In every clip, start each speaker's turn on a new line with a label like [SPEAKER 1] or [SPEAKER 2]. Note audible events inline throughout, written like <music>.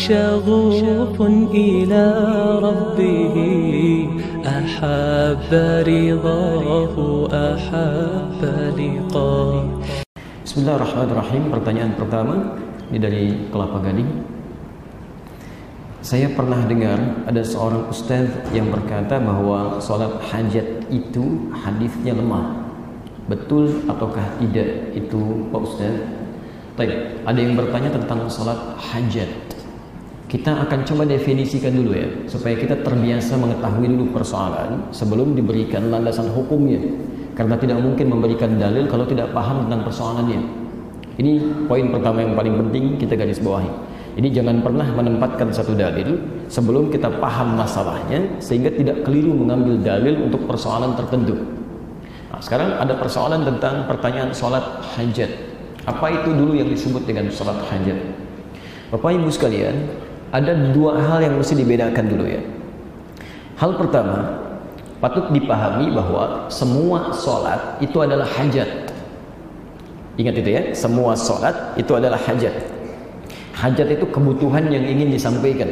[SPEAKER 1] شغوف إلى ربه أحب رضاه أحب لقاه
[SPEAKER 2] Bismillahirrahmanirrahim. Pertanyaan pertama ini dari Kelapa Gading. Saya pernah dengar ada seorang ustaz yang berkata bahwa sholat hajat itu hadisnya lemah. Betul ataukah tidak itu Pak Ustaz? Baik, ada yang bertanya tentang sholat hajat. kita akan coba definisikan dulu ya, supaya kita terbiasa mengetahui dulu persoalan sebelum diberikan landasan hukumnya. Karena tidak mungkin memberikan dalil kalau tidak paham tentang persoalannya. Ini poin pertama yang paling penting kita garis bawahi. Jadi jangan pernah menempatkan satu dalil sebelum kita paham masalahnya sehingga tidak keliru mengambil dalil untuk persoalan tertentu. Nah, sekarang ada persoalan tentang pertanyaan sholat hajat. Apa itu dulu yang disebut dengan sholat hajat? Bapak Ibu sekalian, ada dua hal yang mesti dibedakan dulu ya. Hal pertama, patut dipahami bahwa semua sholat itu adalah hajat. Ingat itu ya, semua sholat itu adalah hajat. Hajat itu kebutuhan yang ingin disampaikan.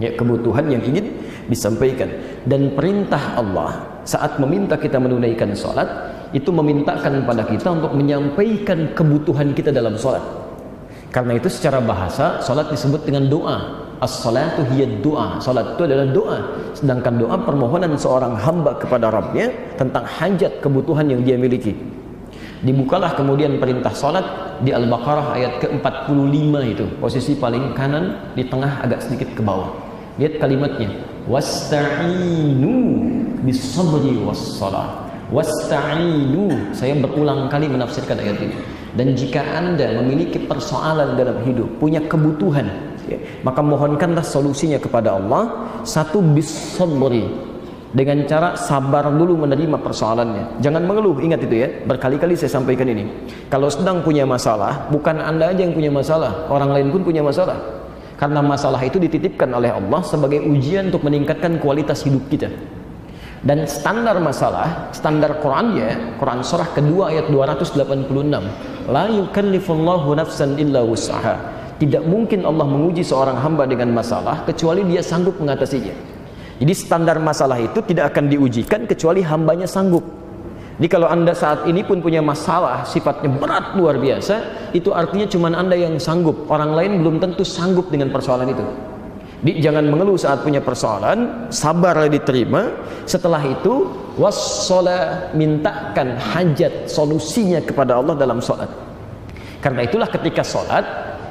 [SPEAKER 2] Ya, kebutuhan yang ingin disampaikan. Dan perintah Allah saat meminta kita menunaikan sholat, itu memintakan pada kita untuk menyampaikan kebutuhan kita dalam sholat. Karena itu secara bahasa, sholat disebut dengan doa. As-salatu hiya doa. Salat itu adalah doa. Sedangkan doa permohonan seorang hamba kepada Rabbnya tentang hajat kebutuhan yang dia miliki. Dibukalah kemudian perintah salat di Al-Baqarah ayat ke-45 itu. Posisi paling kanan di tengah agak sedikit ke bawah. Lihat kalimatnya. Wasta'inu bis-sabri was-salah. Wasta'inu. Saya berulang kali menafsirkan ayat ini. Dan jika Anda memiliki persoalan dalam hidup, punya kebutuhan, ya, maka mohonkanlah solusinya kepada Allah. Satu bis sabri dengan cara sabar dulu menerima persoalannya. Jangan mengeluh, ingat itu ya. Berkali-kali saya sampaikan ini. Kalau sedang punya masalah, bukan Anda aja yang punya masalah, orang lain pun punya masalah. Karena masalah itu dititipkan oleh Allah sebagai ujian untuk meningkatkan kualitas hidup kita. Dan standar masalah, standar Quran ya, Quran surah kedua ayat 286. La yukallifullahu nafsan illa wus'aha. Tidak mungkin Allah menguji seorang hamba dengan masalah kecuali dia sanggup mengatasinya. Jadi standar masalah itu tidak akan diujikan kecuali hambanya sanggup. Jadi kalau anda saat ini pun punya masalah sifatnya berat luar biasa, itu artinya cuma anda yang sanggup. Orang lain belum tentu sanggup dengan persoalan itu. Di, jangan mengeluh saat punya persoalan, sabarlah diterima. Setelah itu, wassola mintakan hajat solusinya kepada Allah dalam sholat. Karena itulah ketika sholat,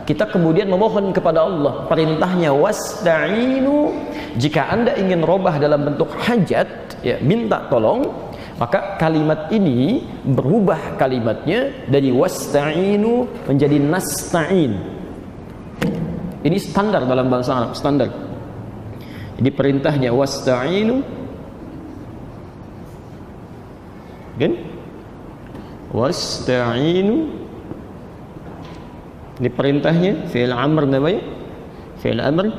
[SPEAKER 2] kita kemudian memohon kepada Allah perintahnya wasta'inu jika anda ingin robah dalam bentuk hajat ya minta tolong maka kalimat ini berubah kalimatnya dari wasta'inu menjadi nasta'in ini standar dalam bahasa Arab standar jadi perintahnya wasta'inu kan wasta'inu ini perintahnya fi'il amr namanya. Fi'il amr.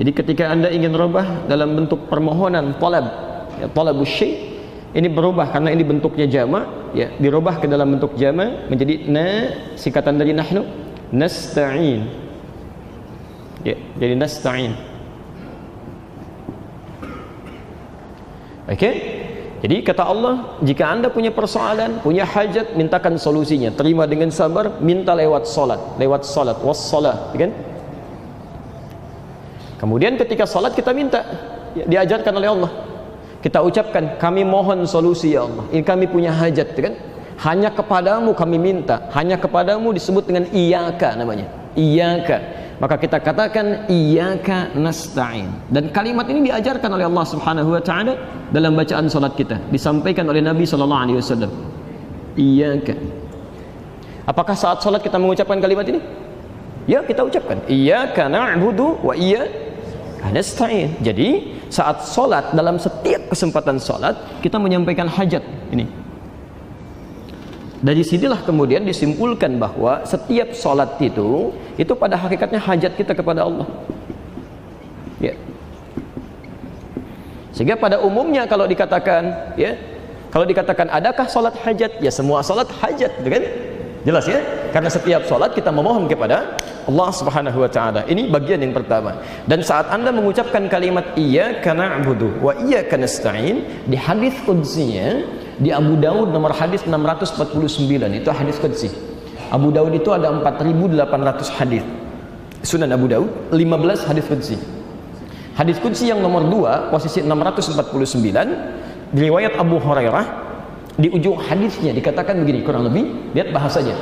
[SPEAKER 2] Jadi ketika Anda ingin rubah dalam bentuk permohonan talab, ya talabus syai' ini berubah karena ini bentuknya jama, ya dirubah ke dalam bentuk jama menjadi na singkatan dari nahnu nasta'in. Ya, jadi nasta'in. Oke? Okay? Jadi kata Allah, jika anda punya persoalan, punya hajat, mintakan solusinya. Terima dengan sabar, minta lewat solat. Lewat solat, wassalah. Kan? Kemudian ketika solat kita minta. Ya, diajarkan oleh Allah. Kita ucapkan, kami mohon solusi ya Allah. Ini kami punya hajat. Kan? Hanya kepadamu kami minta. Hanya kepadamu disebut dengan iyaka namanya. Iyaka maka kita katakan iyyaka nasta'in. Dan kalimat ini diajarkan oleh Allah Subhanahu wa taala dalam bacaan salat kita disampaikan oleh Nabi sallallahu alaihi wasallam. Iyyaka. Apakah saat salat kita mengucapkan kalimat ini? Ya kita ucapkan. Iyyaka na'budu wa iyyaka nasta'in. Jadi saat salat dalam setiap kesempatan salat kita menyampaikan hajat ini dari sinilah kemudian disimpulkan bahwa setiap sholat itu itu pada hakikatnya hajat kita kepada Allah. Ya. Sehingga pada umumnya kalau dikatakan ya, kalau dikatakan adakah sholat hajat? Ya semua sholat hajat, gitu kan? Jelas ya? Karena setiap sholat kita memohon kepada Allah Subhanahu wa taala. Ini bagian yang pertama. Dan saat Anda mengucapkan kalimat iya karena na'budu wa iyyaka nasta'in di hadis qudsiynya di Abu Daud nomor hadis 649 itu hadis qudsi. Abu Daud itu ada 4800 hadis. Sunan Abu Daud 15 hadis qudsi. Hadis qudsi yang nomor 2 posisi 649 riwayat Abu Hurairah di ujung hadisnya dikatakan begini kurang lebih lihat bahasanya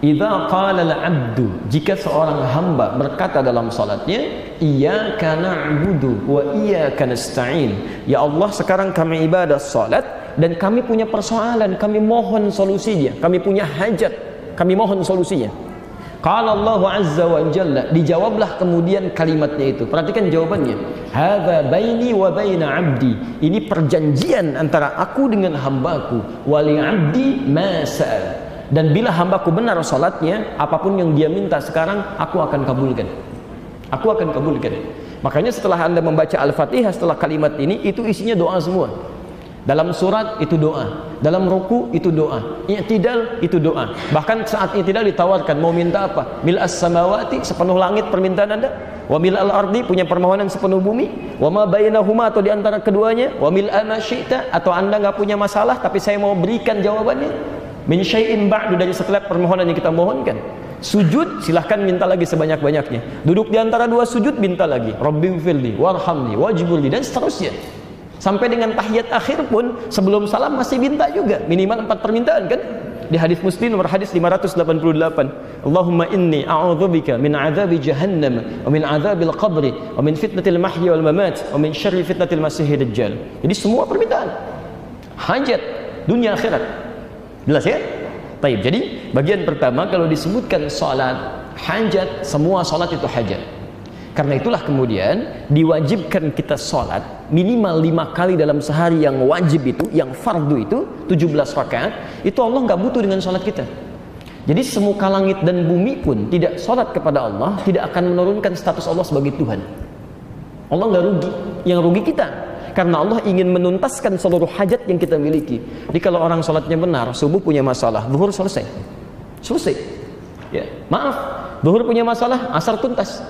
[SPEAKER 2] Idza qala al-'abdu jika seorang hamba berkata dalam salatnya iyyaka na'budu wa iyyaka nasta'in ya Allah sekarang kami ibadah salat dan kami punya persoalan kami mohon solusinya kami punya hajat kami mohon solusinya Qala Allah Azza wa Jalla dijawablah kemudian kalimatnya itu. Perhatikan jawabannya. Hadza baini wa baina 'abdi. Ini perjanjian antara aku dengan hambaku. Wali 'abdi ma Dan bila hambaku benar salatnya, apa pun yang dia minta sekarang aku akan kabulkan. Aku akan kabulkan. Makanya setelah Anda membaca Al-Fatihah setelah kalimat ini itu isinya doa semua. Dalam surat itu doa, dalam ruku itu doa, i'tidal itu doa. Bahkan saat i'tidal ditawarkan mau minta apa? Mil as-samawati sepenuh langit permintaan Anda, wa mil al-ardi punya permohonan sepenuh bumi, wa ma bainahuma atau di antara keduanya, wa mil ma syi'ta atau Anda enggak punya masalah tapi saya mau berikan jawabannya. Min syai'in ba'du dari setiap permohonan yang kita mohonkan. Sujud silahkan minta lagi sebanyak-banyaknya. Duduk di antara dua sujud minta lagi. Rabbi firli warhamni wajibulli dan seterusnya. Sampai dengan tahiyat akhir pun sebelum salam masih minta juga minimal empat permintaan kan? Di hadis Muslim nomor hadis 588. Allahumma inni a'udzubika min azabi jahannam wa min azabil qabri wa min fitnatil mahya wal mamat wa min syarri fitnatil masiihid dajjal. Jadi semua permintaan. Hajat dunia akhirat. Jelas ya? Baik, jadi bagian pertama kalau disebutkan salat hajat, semua salat itu hajat. Karena itulah kemudian diwajibkan kita sholat minimal lima kali dalam sehari yang wajib itu, yang fardu itu 17 rakaat, itu Allah nggak butuh dengan sholat kita. Jadi semuka langit dan bumi pun tidak sholat kepada Allah tidak akan menurunkan status Allah sebagai Tuhan. Allah nggak rugi, yang rugi kita. Karena Allah ingin menuntaskan seluruh hajat yang kita miliki. Jadi kalau orang sholatnya benar, subuh punya masalah, zuhur selesai. Selesai. Ya, maaf, zuhur punya masalah, asar tuntas.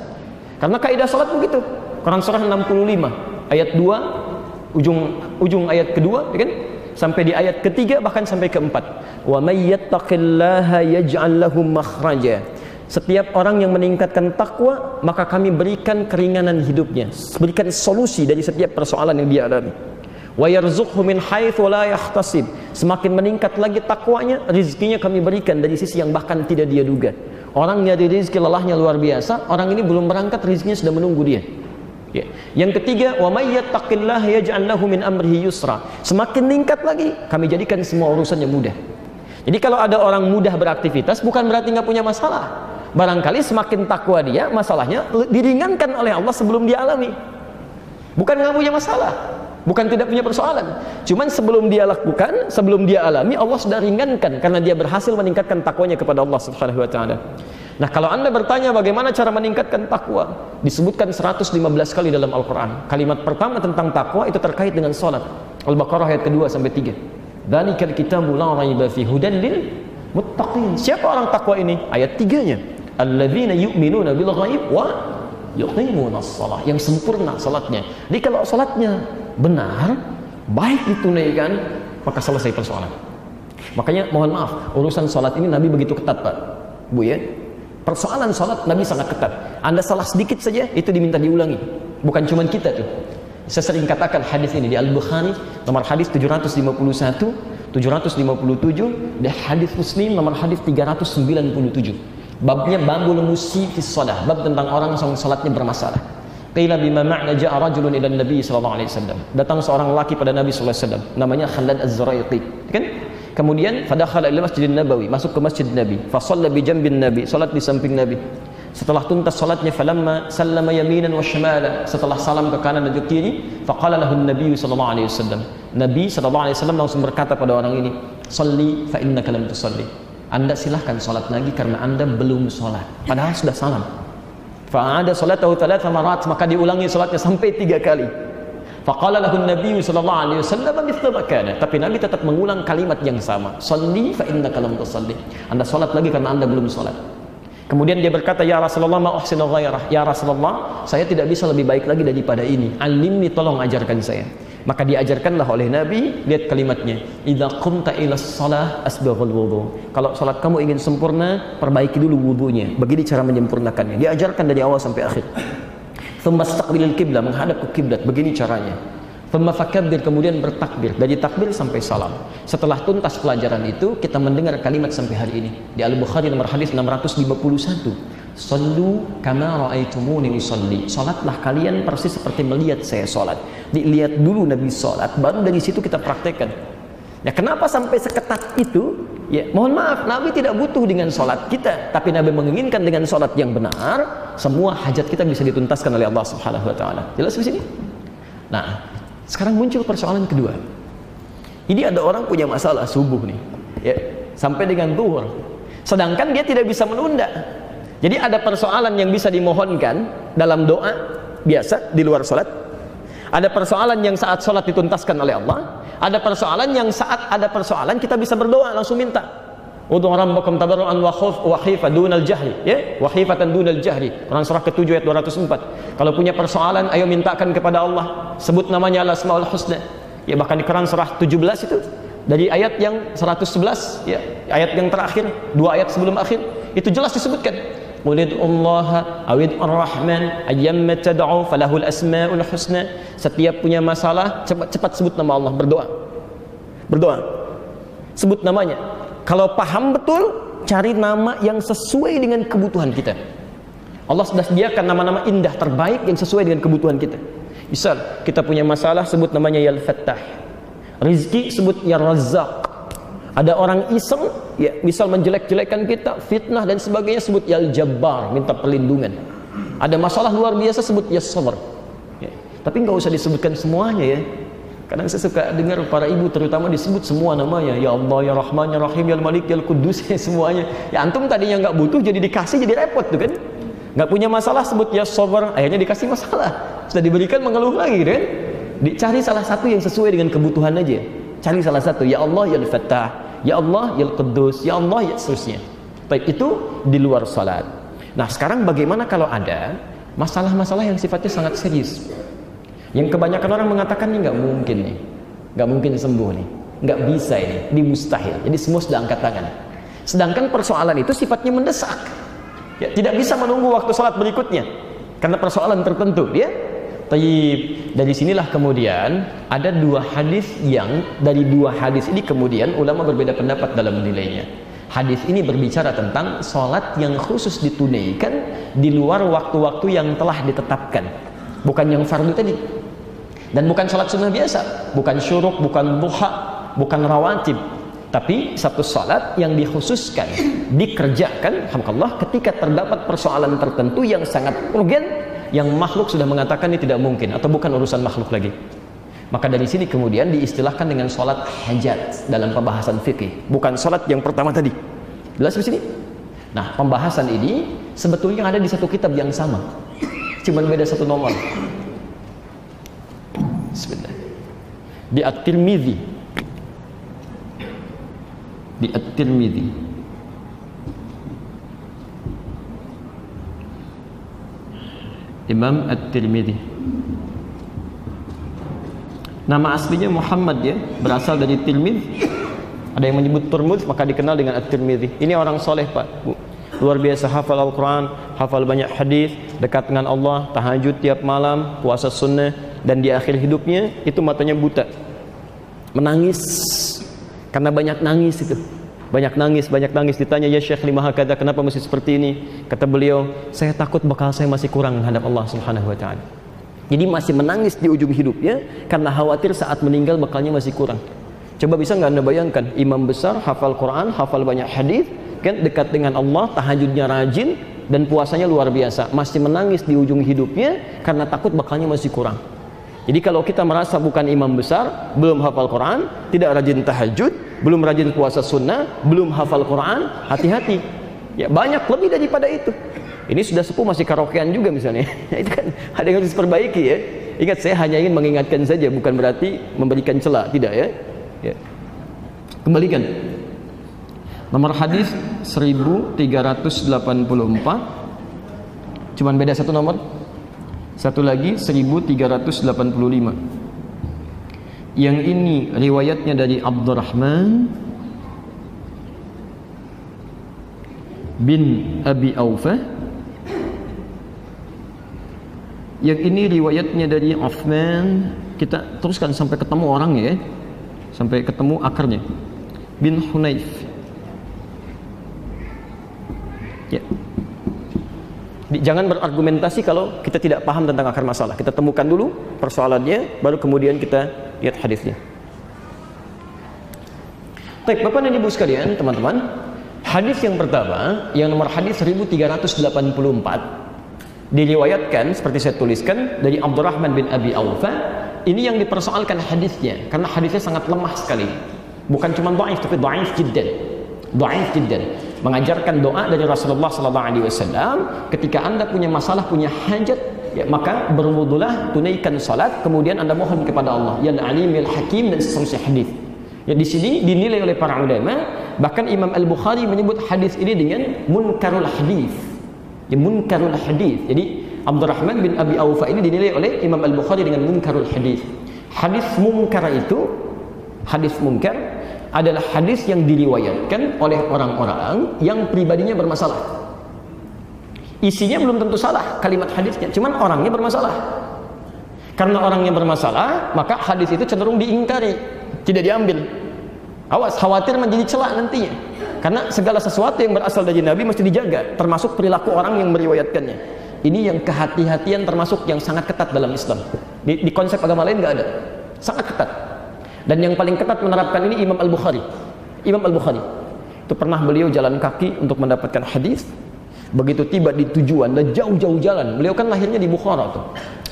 [SPEAKER 2] Karena kaidah salat begitu. Quran surah 65 ayat 2 ujung ujung ayat kedua ya kan? Sampai di ayat ketiga bahkan sampai keempat. Wa may yattaqillaha yaj'al lahu makhraja. Setiap orang yang meningkatkan takwa, maka kami berikan keringanan hidupnya, berikan solusi dari setiap persoalan yang dia alami. Wa yarzuqhu min haitsu la yahtasib. Semakin meningkat lagi takwanya, rezekinya kami berikan dari sisi yang bahkan tidak dia duga. Orang nyari rezeki lelahnya luar biasa, orang ini belum berangkat rezekinya sudah menunggu dia. Ya. Yang ketiga, wa may yattaqillah yaj'al lahu min amrihi yusra. Semakin meningkat lagi, kami jadikan semua urusannya mudah. Jadi kalau ada orang mudah beraktivitas bukan berarti nggak punya masalah. Barangkali semakin takwa dia, masalahnya diringankan oleh Allah sebelum dia alami. Bukan nggak punya masalah. Bukan tidak punya persoalan. Cuman sebelum dia lakukan, sebelum dia alami, Allah sudah ringankan karena dia berhasil meningkatkan takwanya kepada Allah Subhanahu wa taala. Nah, kalau Anda bertanya bagaimana cara meningkatkan takwa, disebutkan 115 kali dalam Al-Qur'an. Kalimat pertama tentang takwa itu terkait dengan salat. Al-Baqarah ayat kedua sampai 3. Dzalikal kitabu la raiba fi hudan lil muttaqin. Siapa orang takwa ini? Ayat 3-nya. Alladzina yu'minuna bil ghaib wa yuqimuna shalah. Yang sempurna salatnya. Jadi kalau salatnya benar, baik ditunaikan, maka selesai persoalan. Makanya mohon maaf, urusan sholat ini Nabi begitu ketat Pak. Bu ya, persoalan sholat Nabi sangat ketat. Anda salah sedikit saja, itu diminta diulangi. Bukan cuma kita tuh. Saya sering katakan hadis ini di Al-Bukhari, nomor hadis 751, 757, dan hadis Muslim nomor hadis 397. Babnya babul musi fi bab tentang orang yang sholatnya bermasalah. Qila bima ma'na ja'a rajulun ila Nabi sallallahu alaihi wasallam. Datang seorang laki pada Nabi sallallahu alaihi wasallam namanya Khalad Az-Zuraiqi. Kan? Kemudian fadakhala ila Masjidin Nabawi, masuk ke Masjid Nabi. Fa shalla bi jambin Nabi, salat di samping Nabi. Setelah tuntas salatnya falamma sallama yaminan wa shimala, setelah salam ke kanan dan ke kiri, faqala lahu Nabi sallallahu alaihi wasallam. Nabi sallallahu alaihi wasallam langsung berkata pada orang ini, "Shalli fa innaka lam tusalli." Anda silahkan salat lagi karena Anda belum salat. Padahal sudah salam. Fa'ada salatahu thalatha marat maka diulangi salatnya sampai tiga kali. Faqala lahu Nabi sallallahu alaihi wasallam mithla kana. Tapi Nabi tetap mengulang kalimat yang sama. Shalli fa innaka lam tusalli. Anda salat lagi karena Anda belum salat. Kemudian dia berkata, "Ya Rasulullah, ma uhsinu ghairah." Ya Rasulullah, saya tidak bisa lebih baik lagi daripada ini. Alimni tolong ajarkan saya. Maka diajarkanlah oleh Nabi, lihat kalimatnya, "Idza qumta ila shalah asbaghul wudu." Kalau salat kamu ingin sempurna, perbaiki dulu wudunya. Begini cara menyempurnakannya. Diajarkan dari awal sampai akhir. Thumma istaqbilil kiblat, menghadap ke kiblat. Begini caranya. Thumma fakabbir, kemudian bertakbir. Dari takbir sampai salam. Setelah tuntas pelajaran itu, kita mendengar kalimat sampai hari ini. Di Al-Bukhari nomor hadis 651. Sallu kama ra'aitumuni usalli. Salatlah kalian persis seperti melihat saya salat. Dilihat dulu Nabi salat, baru dari situ kita praktekkan. Ya kenapa sampai seketat itu? Ya, mohon maaf, Nabi tidak butuh dengan sholat kita, tapi Nabi menginginkan dengan sholat yang benar, semua hajat kita bisa dituntaskan oleh Allah Subhanahu Wa Taala. Jelas di sini? Nah, sekarang muncul persoalan kedua. Ini ada orang punya masalah subuh nih, ya, sampai dengan duhur. Sedangkan dia tidak bisa menunda. Jadi ada persoalan yang bisa dimohonkan dalam doa biasa di luar sholat. Ada persoalan yang saat sholat dituntaskan oleh Allah. Ada persoalan yang saat ada persoalan kita bisa berdoa langsung minta. Udhu rabbakum tabarru'an wa khuf wa khifa dunal jahri ya wa khifatan dunal jahri Quran surah ke-7 ayat 204 kalau punya persoalan ayo mintakan kepada Allah sebut namanya al asmaul husna ya bahkan di Quran surah 17 itu dari ayat yang 111 ya ayat yang terakhir dua ayat sebelum akhir itu jelas disebutkan Qulid Allah awid ar-Rahman ayyamma tad'u falahul asmaul husna. Setiap punya masalah cepat-cepat sebut nama Allah berdoa. Berdoa. Sebut namanya. Kalau paham betul cari nama yang sesuai dengan kebutuhan kita. Allah sudah sediakan nama-nama indah terbaik yang sesuai dengan kebutuhan kita. Misal kita punya masalah sebut namanya Ya Fattah rizki sebut Ya Razzaq ada orang iseng ya misal menjelek-jelekan kita fitnah dan sebagainya sebut ya jabbar minta perlindungan. Ada masalah luar biasa sebut ya sabar ya. tapi nggak usah disebutkan semuanya ya. Kadang saya suka dengar para ibu terutama disebut semua namanya. Ya Allah ya Rahman ya Rahim ya Malik ya Kudus <laughs> ya semuanya. Ya antum tadinya nggak butuh jadi dikasih jadi repot tuh kan. Nggak punya masalah sebut ya sabar akhirnya dikasih masalah. Sudah diberikan mengeluh lagi kan. Dicari salah satu yang sesuai dengan kebutuhan aja Cari salah satu, ya Allah ya Fattah, ya Allah ya Qudus, ya Allah ya seterusnya. Baik itu di luar salat. Nah, sekarang bagaimana kalau ada masalah-masalah yang sifatnya sangat serius? Yang kebanyakan orang mengatakan ini nggak mungkin nih, nggak mungkin sembuh nih, nggak bisa ini, ini mustahil. Jadi semua sudah angkat tangan. Sedangkan persoalan itu sifatnya mendesak. Ya, tidak bisa menunggu waktu salat berikutnya karena persoalan tertentu, ya. Tayyib. Dari sinilah kemudian ada dua hadis yang dari dua hadis ini kemudian ulama berbeda pendapat dalam menilainya. Hadis ini berbicara tentang sholat yang khusus ditunaikan di luar waktu-waktu yang telah ditetapkan, bukan yang fardu tadi. Dan bukan sholat sunnah biasa, bukan syuruk, bukan duha, bukan rawatib, tapi satu salat yang dikhususkan dikerjakan alhamdulillah ketika terdapat persoalan tertentu yang sangat urgen yang makhluk sudah mengatakan ini tidak mungkin atau bukan urusan makhluk lagi. Maka dari sini kemudian diistilahkan dengan sholat hajat dalam pembahasan fikih, bukan sholat yang pertama tadi. Jelas di sini? Nah, pembahasan ini sebetulnya ada di satu kitab yang sama, cuman beda satu nomor. Sebentar. Di At-Tirmidzi. Di At-Tirmidzi. Imam At-Tirmidzi. Nama aslinya Muhammad ya, berasal dari Tirmidz. Ada yang menyebut Turmuz maka dikenal dengan At-Tirmidzi. Ini orang soleh Pak. Bu. Luar biasa hafal Al-Quran, hafal banyak hadis, dekat dengan Allah, tahajud tiap malam, puasa sunnah, dan di akhir hidupnya itu matanya buta. Menangis karena banyak nangis itu banyak nangis, banyak nangis ditanya ya Syekh lima kata kenapa mesti seperti ini? Kata beliau, saya takut bakal saya masih kurang menghadap Allah Subhanahu wa taala. Jadi masih menangis di ujung hidupnya karena khawatir saat meninggal bakalnya masih kurang. Coba bisa nggak anda bayangkan imam besar hafal Quran, hafal banyak hadis, kan dekat dengan Allah, tahajudnya rajin dan puasanya luar biasa, masih menangis di ujung hidupnya karena takut bakalnya masih kurang. Jadi kalau kita merasa bukan imam besar, belum hafal Quran, tidak rajin tahajud, belum rajin puasa sunnah, belum hafal Quran, hati-hati. Ya banyak lebih daripada itu. Ini sudah sepuh masih karaokean juga misalnya. <laughs> itu kan ada yang harus diperbaiki ya. Ingat saya hanya ingin mengingatkan saja bukan berarti memberikan celah, tidak ya. ya. Kembalikan. Nomor hadis 1384. Cuman beda satu nomor. Satu lagi 1385. Yang ini riwayatnya dari Abdurrahman bin Abi Aufah yang ini riwayatnya dari Uthman. Kita teruskan sampai ketemu orangnya ya. Sampai ketemu akarnya. Bin Hunayf. Ya. Jangan berargumentasi kalau kita tidak paham tentang akar masalah. Kita temukan dulu persoalannya baru kemudian kita lihat hadisnya Baik, Bapak dan Ibu sekalian, teman-teman, Hadis yang pertama, yang nomor hadis 1384 diriwayatkan seperti saya tuliskan dari Abdurrahman bin Abi Aufa. Ini yang dipersoalkan hadisnya karena hadisnya sangat lemah sekali. Bukan cuma dhaif tapi dhaif jiddan. Dhaif jiddan. Mengajarkan doa dari Rasulullah sallallahu alaihi wasallam ketika Anda punya masalah, punya hajat, ya, maka berwudulah, tunaikan salat, kemudian Anda mohon kepada Allah, ya Alimul Hakim dan seterusnya hadis. Ya di sini dinilai oleh para ulama, bahkan Imam Al-Bukhari menyebut hadis ini dengan munkarul hadis. Ya munkarul hadis. Jadi Abdurrahman bin Abi Aufa ini dinilai oleh Imam Al-Bukhari dengan munkarul hadis. Hadis munkar itu hadis munkar adalah hadis yang diriwayatkan oleh orang-orang yang pribadinya bermasalah. Isinya belum tentu salah kalimat hadisnya, cuman orangnya bermasalah. Karena orangnya bermasalah, maka hadis itu cenderung diingkari tidak diambil. Awas, khawatir menjadi celak nantinya. Karena segala sesuatu yang berasal dari Nabi mesti dijaga, termasuk perilaku orang yang meriwayatkannya. Ini yang kehati-hatian termasuk yang sangat ketat dalam Islam. Di, di konsep agama lain nggak ada, sangat ketat. Dan yang paling ketat menerapkan ini Imam Al Bukhari. Imam Al Bukhari itu pernah beliau jalan kaki untuk mendapatkan hadis. Begitu tiba di tujuan dan jauh-jauh jalan, beliau kan lahirnya di Bukhara tuh,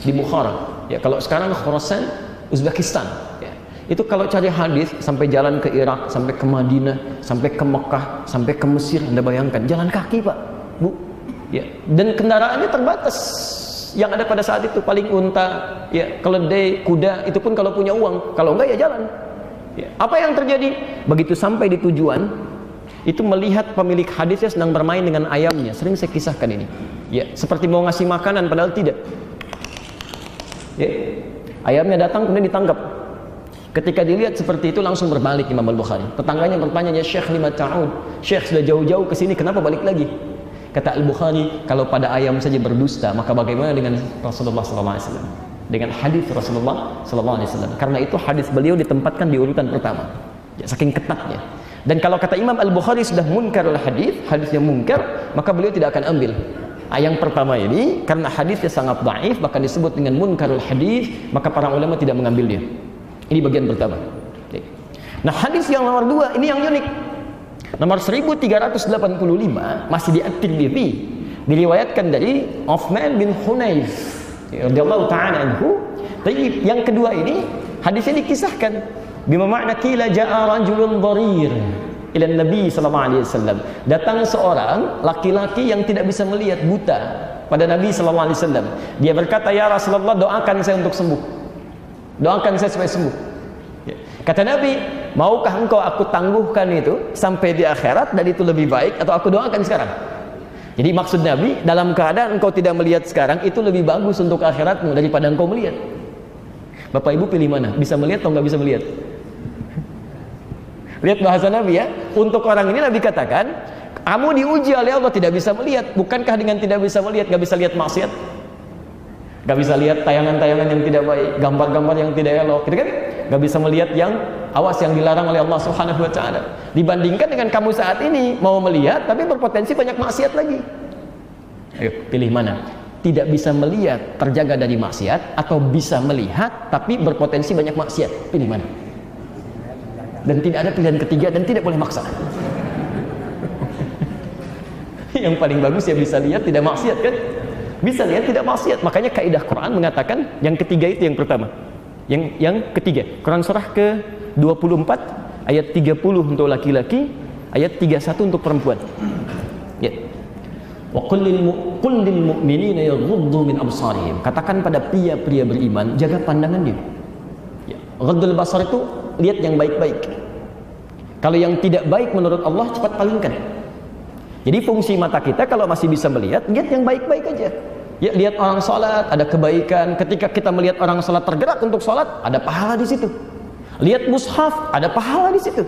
[SPEAKER 2] di Bukhara. Ya kalau sekarang Khorasan, Uzbekistan. Itu kalau cari hadis sampai jalan ke Irak, sampai ke Madinah, sampai ke Mekah, sampai ke Mesir, Anda bayangkan jalan kaki, Pak. Bu. Ya, dan kendaraannya terbatas. Yang ada pada saat itu paling unta, ya, keledai, kuda, itu pun kalau punya uang, kalau enggak ya jalan. Ya. Apa yang terjadi? Begitu sampai di tujuan, itu melihat pemilik hadisnya sedang bermain dengan ayamnya. Sering saya kisahkan ini. Ya, seperti mau ngasih makanan padahal tidak. Ya. Ayamnya datang kemudian ditangkap Ketika dilihat seperti itu langsung berbalik Imam Al-Bukhari. Tetangganya bertanya, "Ya Syekh lima ta'ud? Syekh sudah jauh-jauh ke sini, kenapa balik lagi?" Kata Al-Bukhari, "Kalau pada ayam saja berdusta, maka bagaimana dengan Rasulullah wasallam?" Dengan hadis Rasulullah wasallam. Karena itu hadis beliau ditempatkan di urutan pertama. Ya, saking ketatnya. Dan kalau kata Imam Al-Bukhari sudah munkar hadis, hadisnya munkar, maka beliau tidak akan ambil. Ah, yang pertama ini karena hadisnya sangat dhaif bahkan disebut dengan munkarul hadis, maka para ulama tidak mengambil dia. Ini bagian pertama. Nah hadis yang nomor dua ini yang unik. Nomor 1385 masih di At-Tirmidzi diriwayatkan dari Uthman bin Hunayf radhiyallahu taala anhu. Tapi yang kedua ini hadisnya dikisahkan bima makna kila jaa rajulun dharir ila Nabi sallallahu alaihi wasallam. Datang seorang laki-laki yang tidak bisa melihat buta pada Nabi sallallahu alaihi wasallam. Dia berkata, "Ya Rasulullah, doakan saya untuk sembuh." Doakan saya supaya sembuh. Ya. Kata Nabi, maukah engkau aku tangguhkan itu sampai di akhirat dan itu lebih baik atau aku doakan sekarang? Jadi maksud Nabi, dalam keadaan engkau tidak melihat sekarang itu lebih bagus untuk akhiratmu daripada engkau melihat. Bapak Ibu pilih mana? Bisa melihat atau nggak bisa melihat? Lihat bahasa Nabi ya. Untuk orang ini Nabi katakan, kamu diuji oleh Allah tidak bisa melihat. Bukankah dengan tidak bisa melihat, nggak bisa lihat maksiat? Gak bisa lihat tayangan-tayangan yang tidak baik, gambar-gambar yang tidak elok, gitu kan? Gak bisa melihat yang awas yang dilarang oleh Allah Subhanahu wa taala. Dibandingkan dengan kamu saat ini mau melihat tapi berpotensi banyak maksiat lagi. Ayo, pilih mana? Tidak bisa melihat terjaga dari maksiat atau bisa melihat tapi berpotensi banyak maksiat. Pilih mana? Dan tidak ada pilihan ketiga dan tidak boleh maksa. <laughs> yang paling bagus ya bisa lihat tidak maksiat kan? bisa lihat tidak maksiat. Makanya kaidah Quran mengatakan yang ketiga itu yang pertama. Yang yang ketiga, Quran surah ke-24 ayat 30 untuk laki-laki, ayat 31 untuk perempuan. Ya. Wa qul lil mu'minina yaghuddu min absarihim. Katakan pada pria-pria beriman, jaga pandangan dia. Ya. Basar itu lihat yang baik-baik. Kalau yang tidak baik menurut Allah cepat palingkan. Jadi fungsi mata kita kalau masih bisa melihat, lihat yang baik-baik aja. Ya, lihat orang sholat, ada kebaikan. Ketika kita melihat orang sholat tergerak untuk sholat, ada pahala di situ. Lihat mushaf, ada pahala di situ.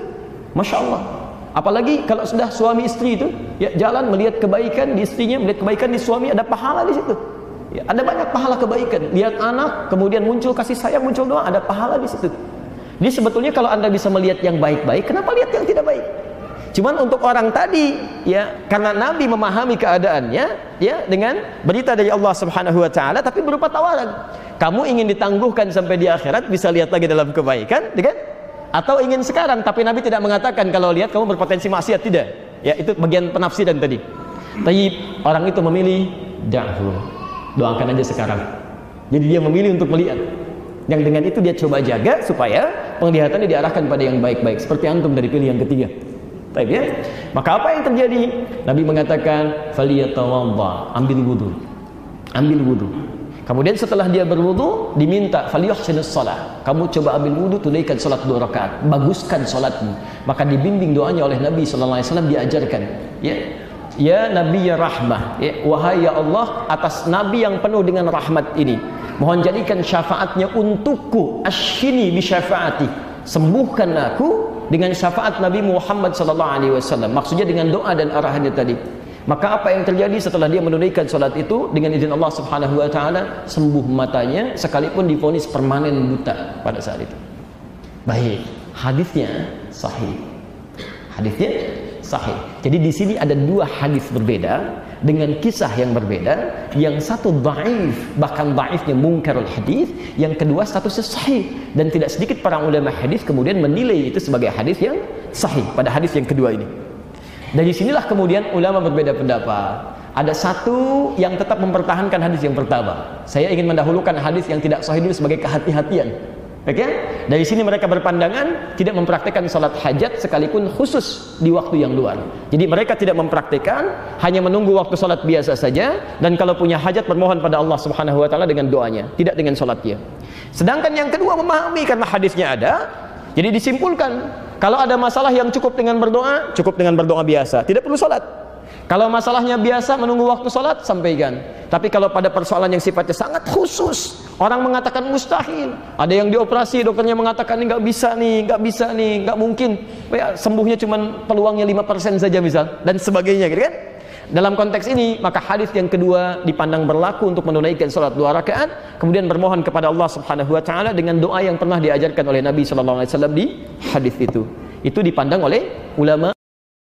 [SPEAKER 2] Masya Allah. Apalagi kalau sudah suami istri itu, ya jalan melihat kebaikan di istrinya, melihat kebaikan di suami, ada pahala di situ. Ya, ada banyak pahala kebaikan. Lihat anak, kemudian muncul kasih sayang, muncul doa, ada pahala di situ. Jadi sebetulnya kalau anda bisa melihat yang baik-baik, kenapa lihat yang tidak baik? Cuman untuk orang tadi, ya karena Nabi memahami keadaannya, ya dengan berita dari Allah Subhanahu Wa Taala, tapi berupa tawaran. Kamu ingin ditangguhkan sampai di akhirat, bisa lihat lagi dalam kebaikan, kan? Atau ingin sekarang, tapi Nabi tidak mengatakan kalau lihat kamu berpotensi maksiat tidak. Ya itu bagian penafsiran tadi. Tapi orang itu memilih dahulu. Doakan aja sekarang. Jadi dia memilih untuk melihat. Yang dengan itu dia coba jaga supaya penglihatannya diarahkan pada yang baik-baik. Seperti antum dari pilih yang ketiga. Baik ya. Maka apa yang terjadi? Nabi mengatakan, "Faliyatawadda." Ambil wudu. Ambil wudu. Kemudian setelah dia berwudu, diminta falyuhsinus shalah. Kamu coba ambil wudu, tunaikan salat dua rakaat, baguskan salatmu. Maka dibimbing doanya oleh Nabi wasallam diajarkan, ya. Ya Nabi ya rahmah, ya, wahai ya Allah atas Nabi yang penuh dengan rahmat ini, mohon jadikan syafaatnya untukku, asyini bi syafaati. Sembuhkan aku dengan syafaat Nabi Muhammad sallallahu alaihi wasallam. Maksudnya dengan doa dan arahannya tadi. Maka apa yang terjadi setelah dia menunaikan salat itu dengan izin Allah Subhanahu wa taala sembuh matanya sekalipun divonis permanen buta pada saat itu. Baik, hadisnya sahih. Hadisnya sahih. Jadi di sini ada dua hadis berbeda dengan kisah yang berbeda. Yang satu dhaif, bahkan dhaifnya mungkarul hadis, yang kedua statusnya sahih dan tidak sedikit para ulama hadis kemudian menilai itu sebagai hadis yang sahih pada hadis yang kedua ini. Dari sinilah kemudian ulama berbeda pendapat. Ada satu yang tetap mempertahankan hadis yang pertama. Saya ingin mendahulukan hadis yang tidak sahih dulu sebagai kehati-hatian. Oke? Okay? Dari sini mereka berpandangan tidak mempraktikkan salat hajat sekalipun khusus di waktu yang luar. Jadi mereka tidak mempraktikkan, hanya menunggu waktu salat biasa saja dan kalau punya hajat bermohon pada Allah Subhanahu wa taala dengan doanya, tidak dengan salatnya. Sedangkan yang kedua memahami karena hadisnya ada, jadi disimpulkan kalau ada masalah yang cukup dengan berdoa, cukup dengan berdoa biasa, tidak perlu salat. Kalau masalahnya biasa menunggu waktu salat, sampaikan. Tapi kalau pada persoalan yang sifatnya sangat khusus, orang mengatakan mustahil. Ada yang dioperasi, dokternya mengatakan ini nggak bisa nih, nggak bisa nih, nggak mungkin. Ya, sembuhnya cuma peluangnya 5% saja misal dan sebagainya, gitu kan? Dalam konteks ini, maka hadis yang kedua dipandang berlaku untuk menunaikan salat dua rakaat, kemudian bermohon kepada Allah Subhanahu wa taala dengan doa yang pernah diajarkan oleh Nabi sallallahu alaihi wasallam di hadis itu. Itu dipandang oleh ulama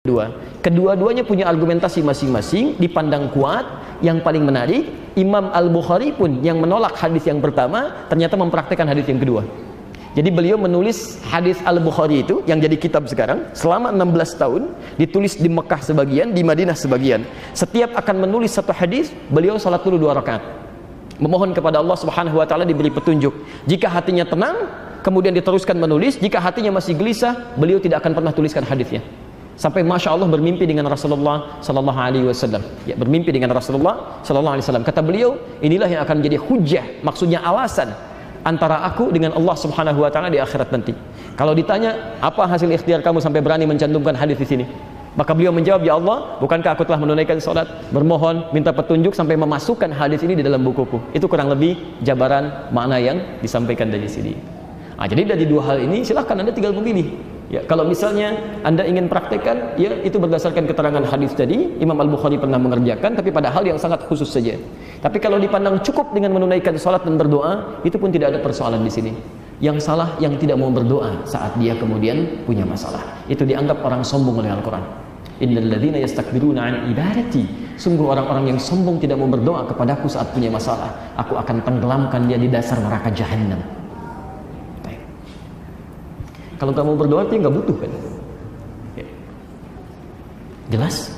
[SPEAKER 2] kedua. Kedua-duanya punya argumentasi masing-masing, dipandang kuat. Yang paling menarik, Imam Al-Bukhari pun yang menolak hadis yang pertama ternyata mempraktekkan hadis yang kedua. Jadi beliau menulis hadis Al-Bukhari itu yang jadi kitab sekarang selama 16 tahun ditulis di Mekah sebagian, di Madinah sebagian. Setiap akan menulis satu hadis, beliau salat dulu dua rakaat. Memohon kepada Allah Subhanahu wa taala diberi petunjuk. Jika hatinya tenang, kemudian diteruskan menulis, jika hatinya masih gelisah, beliau tidak akan pernah tuliskan hadisnya. Sampai masya Allah bermimpi dengan Rasulullah Sallallahu Alaihi Wasallam. Ya bermimpi dengan Rasulullah Sallallahu Alaihi Wasallam. Kata beliau, inilah yang akan jadi hujah, maksudnya alasan antara aku dengan Allah Subhanahu Wa Taala di akhirat nanti. Kalau ditanya apa hasil ikhtiar kamu sampai berani mencantumkan hadis di sini, maka beliau menjawab, Ya Allah, bukankah aku telah menunaikan sholat, bermohon, minta petunjuk sampai memasukkan hadis ini di dalam bukuku. Itu kurang lebih jabaran makna yang disampaikan dari sini. Nah, jadi dari dua hal ini silahkan anda tinggal memilih. Ya, kalau misalnya anda ingin praktekkan, ya itu berdasarkan keterangan hadis tadi, Imam Al Bukhari pernah mengerjakan, tapi pada hal yang sangat khusus saja. Tapi kalau dipandang cukup dengan menunaikan sholat dan berdoa, itu pun tidak ada persoalan di sini. Yang salah yang tidak mau berdoa saat dia kemudian punya masalah. Itu dianggap orang sombong oleh Al-Quran. Innal ladzina yastakbiruna an ibadati. Sungguh orang-orang yang sombong tidak mau berdoa kepadaku saat punya masalah. Aku akan tenggelamkan dia di dasar neraka jahanam. Kalau kamu berdoa dia nggak butuh kan? Jelas?